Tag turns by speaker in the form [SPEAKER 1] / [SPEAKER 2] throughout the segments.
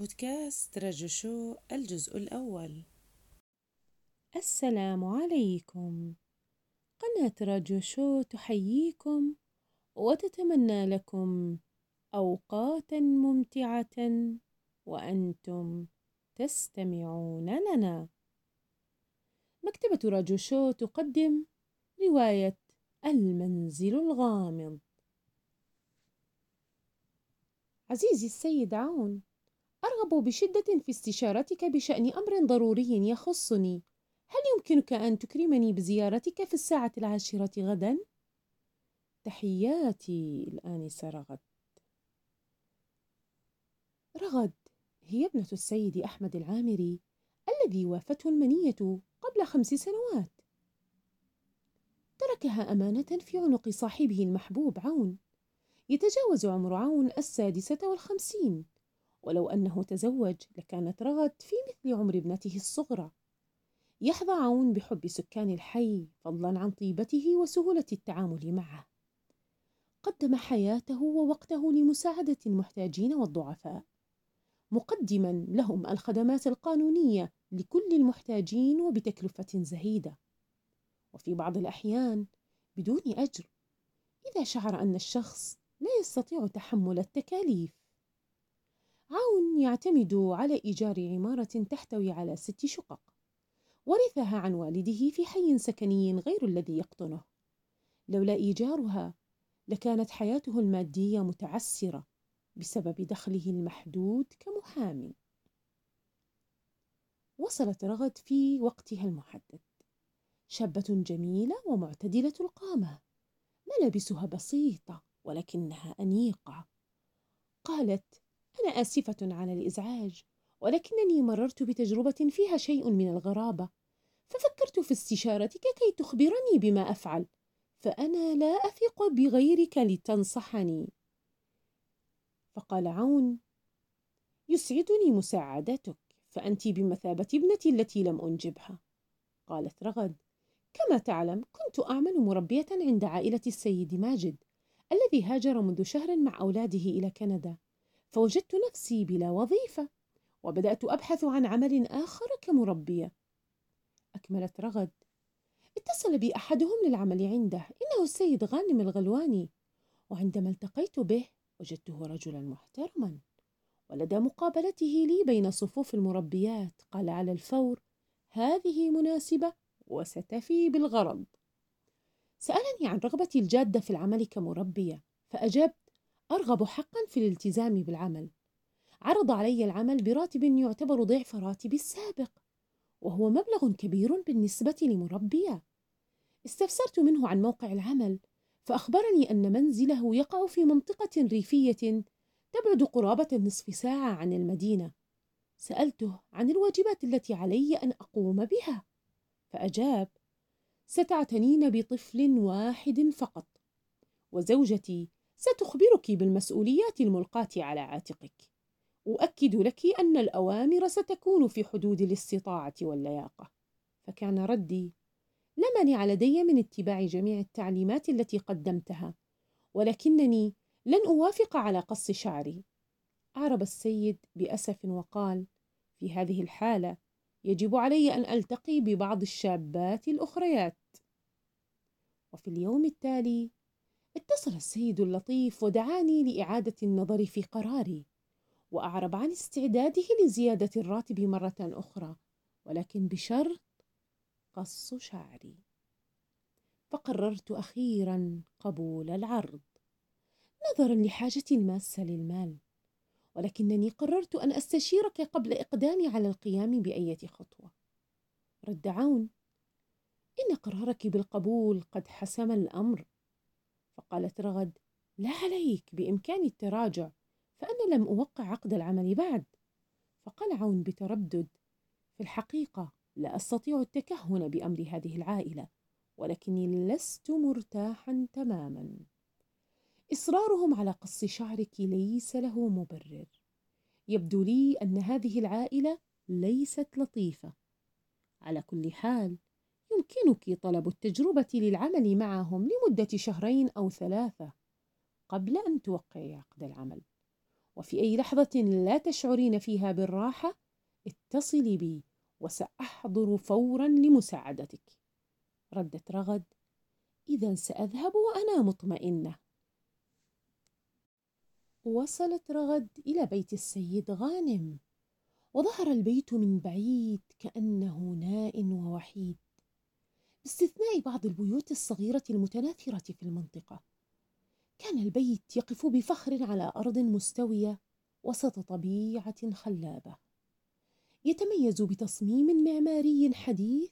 [SPEAKER 1] بودكاست رجو شو الجزء الأول.
[SPEAKER 2] السلام عليكم. قناة راديو شو تحييكم وتتمنى لكم أوقاتا ممتعة وأنتم تستمعون لنا. مكتبة راديو شو تقدم رواية المنزل الغامض. عزيزي السيد عون أرغب بشدة في استشارتك بشأن أمر ضروري يخصني. هل يمكنك أن تكرمني بزيارتك في الساعة العاشرة غدا؟ تحياتي الآنسة رغد رغد هي ابنة السيد أحمد العامري الذي وافته المنية قبل خمس سنوات. تركها أمانة في عنق صاحبه المحبوب عون. يتجاوز عمر عون السادسة والخمسين. ولو أنه تزوج لكانت رغد في مثل عمر ابنته الصغرى. يحظى عون بحب سكان الحي فضلا عن طيبته وسهولة التعامل معه. قدم حياته ووقته لمساعدة المحتاجين والضعفاء. مقدما لهم الخدمات القانونية لكل المحتاجين وبتكلفة زهيدة. وفي بعض الأحيان بدون أجر. إذا شعر أن الشخص لا يستطيع تحمل التكاليف عون يعتمد على إيجار عمارة تحتوي على ست شقق ورثها عن والده في حي سكني غير الذي يقطنه. لولا إيجارها لكانت حياته المادية متعسرة بسبب دخله المحدود كمحامي. وصلت رغد في وقتها المحدد. شابة جميلة ومعتدلة القامة. ملابسها بسيطة ولكنها أنيقة. قالت أنا آسفة على الإزعاج ولكنني مررت بتجربة فيها شيء من الغرابة. ففكرت في استشارتك كي تخبرني بما أفعل فأنا لا أثق بغيرك لتنصحني. فقال عون يسعدني مساعدتك فأنت بمثابة ابنتي التي لم أنجبها. قالت رغد كما تعلم كنت أعمل مربية عند عائلة السيد ماجد الذي هاجر منذ شهر مع أولاده إلى كندا. فوجدت نفسي بلا وظيفة وبدأت أبحث عن عمل آخر كمربية. أكملت رغد. اتصل بي أحدهم للعمل عنده. إنه السيد غانم الغلواني. وعندما التقيت به وجدته رجلا محترما. ولدى مقابلته لي بين صفوف المربيات. قال على الفور هذه مناسبة وستفي بالغرض. سألني عن رغبتي الجادة في العمل كمربية فأجبت أرغب حقا في الالتزام بالعمل. عرض علي العمل براتب يعتبر ضعف راتبي السابق وهو مبلغ كبير بالنسبة لمربية. استفسرت منه عن موقع العمل فأخبرني أن منزله يقع في منطقة ريفية تبعد قرابة نصف ساعة عن المدينة. سألته عن الواجبات التي علي أن أقوم بها فأجاب ستعتنين بطفل واحد فقط وزوجتي ستخبرك بالمسؤوليات الملقاة على عاتقك. أؤكد لك أن الأوامر ستكون في حدود الاستطاعة واللياقة. فكان ردي لا مانع لدي من اتباع جميع التعليمات التي قدمتها ولكنني لن أوافق على قص شعري. أعرب السيد بأسف وقال في هذه الحالة يجب علي أن ألتقي ببعض الشابات الأخريات. وفي اليوم التالي اتصل السيد اللطيف ودعاني لإعادة النظر في قراري وأعرب عن استعداده لزيادة الراتب مرة أخرى ولكن بشرط قص شعري. فقررت أخيرا قبول العرض. نظرا لحاجتي الماسة للمال ولكنني قررت أن أستشيرك قبل إقدامي على القيام بأية خطوة. رد عون. إن قرارك بالقبول قد حسم الأمر. فقالت رغد لا عليك بإمكاني التراجع فأنا لم أوقع عقد العمل بعد. فقال عون بتردد في الحقيقة لا أستطيع التكهن بأمر هذه العائلة ولكني لست مرتاحا تماما. إصرارهم على قص شعرك ليس له مبرر. يبدو لي أن هذه العائلة ليست لطيفة. على كل حال يمكنك طلب التجربة للعمل معهم لمدة شهرين أو ثلاثة قبل أن توقعي عقد العمل. وفي أي لحظة لا تشعرين فيها بالراحة اتصلي بي وسأحضر فورا لمساعدتك. ردت رغد إذا سأذهب وأنا مطمئنة. وصلت رغد إلى بيت السيد غانم وظهر البيت من بعيد كأنه ناء ووحيد. باستثناء بعض البيوت الصغيرة المتناثرة في المنطقة. كان البيت يقف بفخر على أرض مستوية وسط طبيعة خلابة. يتميز بتصميم معماري حديث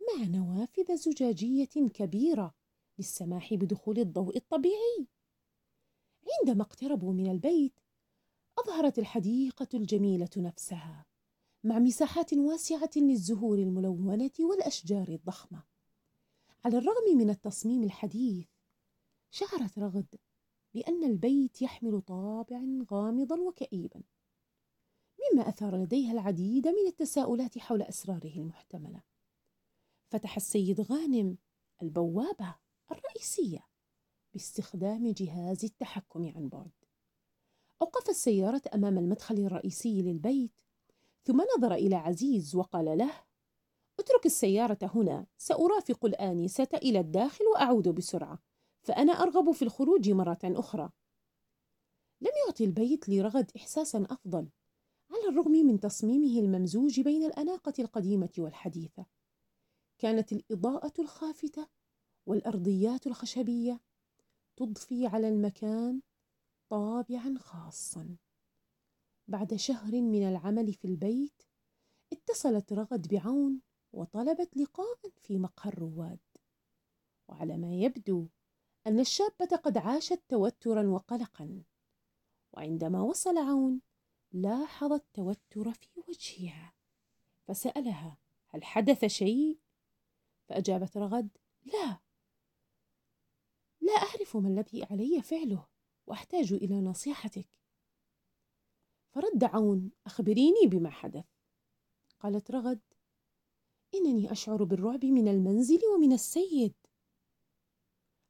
[SPEAKER 2] مع نوافذ زجاجية كبيرة للسماح بدخول الضوء الطبيعي. عندما اقتربوا من البيت أظهرت الحديقة الجميلة نفسها. مع مساحات واسعة للزهور الملونة والأشجار الضخمة. على الرغم من التصميم الحديث شعرت رغد بأن البيت يحمل طابعا غامضا وكئيبا مما أثار لديها العديد من التساؤلات حول أسراره المحتملة. فتح السيد غانم البوابة الرئيسية باستخدام جهاز التحكم عن بعد. أوقف السيارة أمام المدخل الرئيسي للبيت ثم نظر إلى عزيز وقال له اترك السيارة هنا سأرافق الآنسة إلى الداخل وأعود بسرعة فأنا أرغب في الخروج مرة أخرى. لم يعطي البيت لرغد إحساسا أفضل على الرغم من تصميمه الممزوج بين الأناقة القديمة والحديثة. كانت الإضاءة الخافتة والأرضيات الخشبية تضفي على المكان طابعا خاصا. بعد شهر من العمل في البيت اتصلت رغد بعون وطلبت لقاء في مقهى الرواد وعلى ما يبدو أن الشابة قد عاشت توترا وقلقا وعندما وصل عون لاحظ التوتر في وجهها فسألها هل حدث شيء؟ فأجابت رغد لا لا أعرف ما الذي علي فعله وأحتاج إلى نصيحتك فرد عون أخبريني بما حدث. قالت رغد إنني أشعر بالرعب من المنزل ومن السيد.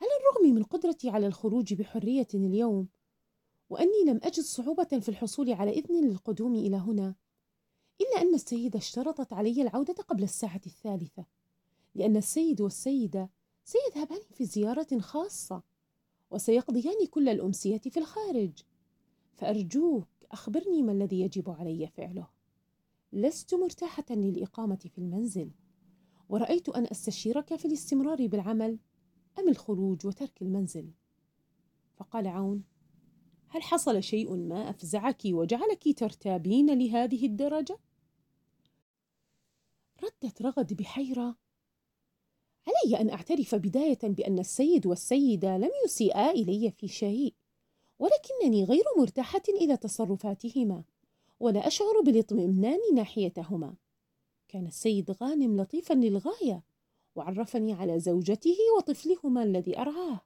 [SPEAKER 2] على الرغم من قدرتي على الخروج بحرية اليوم وأني لم أجد صعوبة في الحصول على إذن للقدوم إلى هنا إلا أن السيدة اشترطت علي العودة قبل الساعة الثالثة لأن السيد والسيدة سيذهبان في زيارة خاصة وسيقضيان كل الأمسية في الخارج. فأرجوك أخبرني ما الذي يجب علي فعله. لست مرتاحة للإقامة في المنزل. ورأيت أن أستشيرك في الاستمرار بالعمل أم الخروج وترك المنزل؟ فقال عون هل حصل شيء ما أفزعك وجعلك ترتابين لهذه الدرجة؟ ردت رغد بحيرة علي أن أعترف بداية بأن السيد والسيدة لم يسيئا إلي في شيء. ولكنني غير مرتاحة إلى تصرفاتهما ولا أشعر بالاطمئنان ناحيتهما. كان السيد غانم لطيفا للغاية وعرفني على زوجته وطفلهما الذي أرعاه.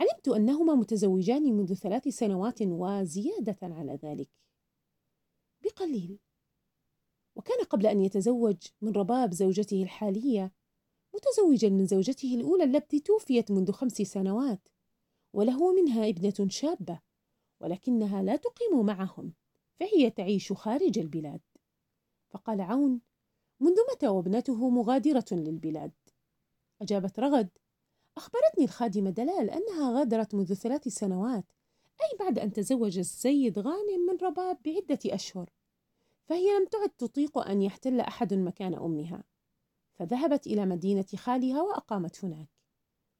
[SPEAKER 2] علمت أنهما متزوجان منذ ثلاث سنوات وزيادة على ذلك. بقليل. وكان قبل أن يتزوج من رباب زوجته الحالية متزوجا من زوجته الأولى التي توفيت منذ خمس سنوات. وله منها ابنة شابة ولكنها لا تقيم معهم فهي تعيش خارج البلاد. فقال عون منذ متى وابنته مغادرة للبلاد؟ أجابت رغد أخبرتني الخادمة دلال أنها غادرت منذ ثلاث سنوات أي بعد أن تزوج السيد غانم من رباب بعدة أشهر فهي لم تعد تطيق أن يحتل أحد مكان أمها. فذهبت إلى مدينة خالها وأقامت هناك.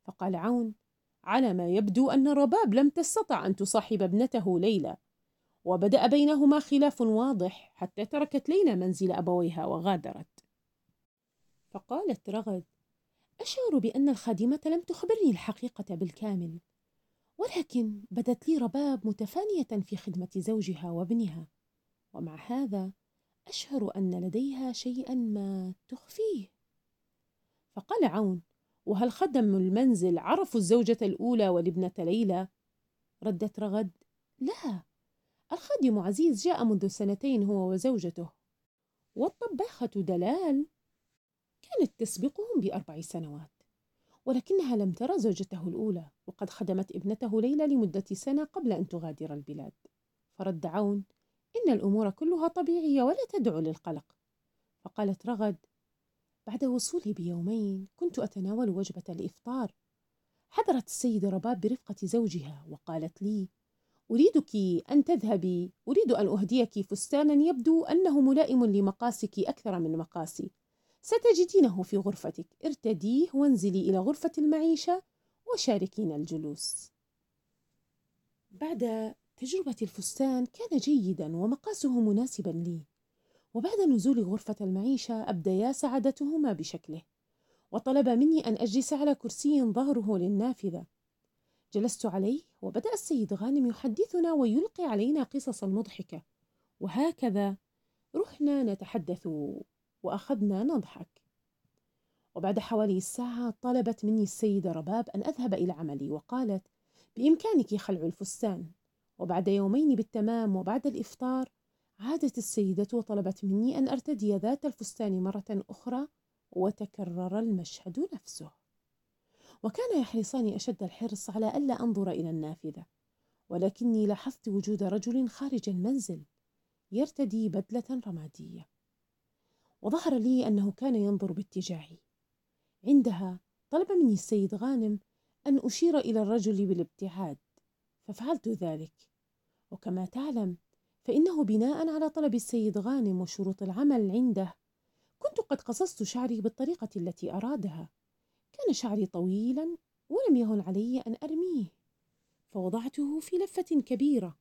[SPEAKER 2] فقال عون على ما يبدو أن رباب لم تستطع أن تصاحب ابنته ليلى. وبدأ بينهما خلاف واضح حتى تركت ليلى منزل أبويها وغادرت. فقالت رغد أشعر بأن الخادمة لم تخبرني الحقيقة بالكامل ولكن بدت لي رباب متفانية في خدمة زوجها وابنها ومع هذا أشعر أن لديها شيئا ما تخفيه. فقال عون وهل خدم المنزل عرفوا الزوجة الأولى والابنة ليلى؟ ردت رغد. لا الخادم عزيز جاء منذ سنتين هو وزوجته. والطباخة دلال كانت تسبقهم بأربع سنوات ولكنها لم ترى زوجته الأولى وقد خدمت ابنته ليلى لمدة سنة قبل أن تغادر البلاد. فرد عون إن الأمور كلها طبيعية ولا تدعو للقلق. فقالت رغد بعد وصولي بيومين كنت أتناول وجبة الإفطار. حضرت السيدة رباب برفقة زوجها وقالت لي أريدك أن تذهبي. أريد أن أهديك فستانا يبدو أنه ملائم لمقاسك أكثر من مقاسي. ستجدينه في غرفتك. ارتديه وانزلي إلى غرفة المعيشة وشاركين الجلوس. بعد تجربة الفستان كان جيدا ومقاسه مناسبا لي. وبعد نزول غرفة المعيشة أبديا سعادتهما بشكله وطلب مني أن أجلس على كرسي ظهره للنافذة. جلست عليه وبدأ السيد غانم يحدثنا ويلقي علينا قصصا مضحكة. وهكذا رحنا نتحدث وأخذنا نضحك. وبعد حوالي ساعة طلبت مني السيدة رباب أن أذهب إلى عملي وقالت بإمكانك خلع الفستان. وبعد يومين بالتمام وبعد الإفطار عادت السيدة وطلبت مني أن أرتدي ذات الفستان مرة أخرى وتكرر المشهد نفسه. وكان يحرصان أشد الحرص على ألا أنظر إلى النافذة ولكني لاحظت وجود رجل خارج المنزل يرتدي بدلة رمادية. وظهر لي أنه كان ينظر باتجاهي. عندها طلب مني السيد غانم أن أشير إلى الرجل بالابتعاد ففعلت ذلك. وكما تعلم فإنه بناء على طلب السيد غانم وشروط العمل عنده. كنت قد قصصت شعري بالطريقة التي أرادها. كان شعري طويلا ولم يهن علي أن أرميه. فوضعته في لفة كبيرة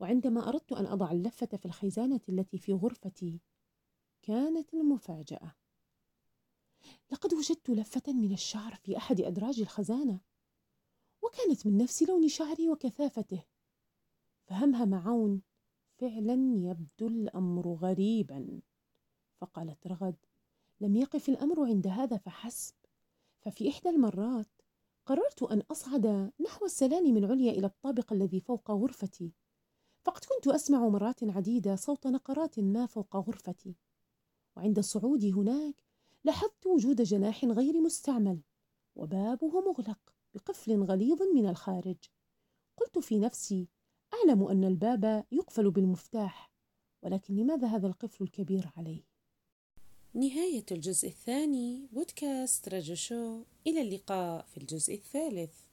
[SPEAKER 2] وعندما أردت أن أضع اللفة في الخزانة التي في غرفتي كانت المفاجأة. لقد وجدت لفة من الشعر في أحد أدراج الخزانة وكانت من نفس لون شعري وكثافته. فهمهم عون فعلا يبدو الأمر غريبا. فقالت رغد لم يقف الأمر عند هذا فحسب. ففي إحدى المرات قررت أن أصعد نحو السلالم العليا إلى الطابق الذي فوق غرفتي. فقد كنت أسمع مرات عديدة صوت نقرات ما فوق غرفتي. وعند صعودي هناك لاحظت وجود جناح غير مستعمل وبابه مغلق بقفل غليظ من الخارج. قلت في نفسي أعلم أن الباب يقفل بالمفتاح ولكن لماذا هذا القفل الكبير عليه؟
[SPEAKER 1] نهاية الجزء الثاني بودكاست رجو شو. إلى اللقاء في الجزء الثالث.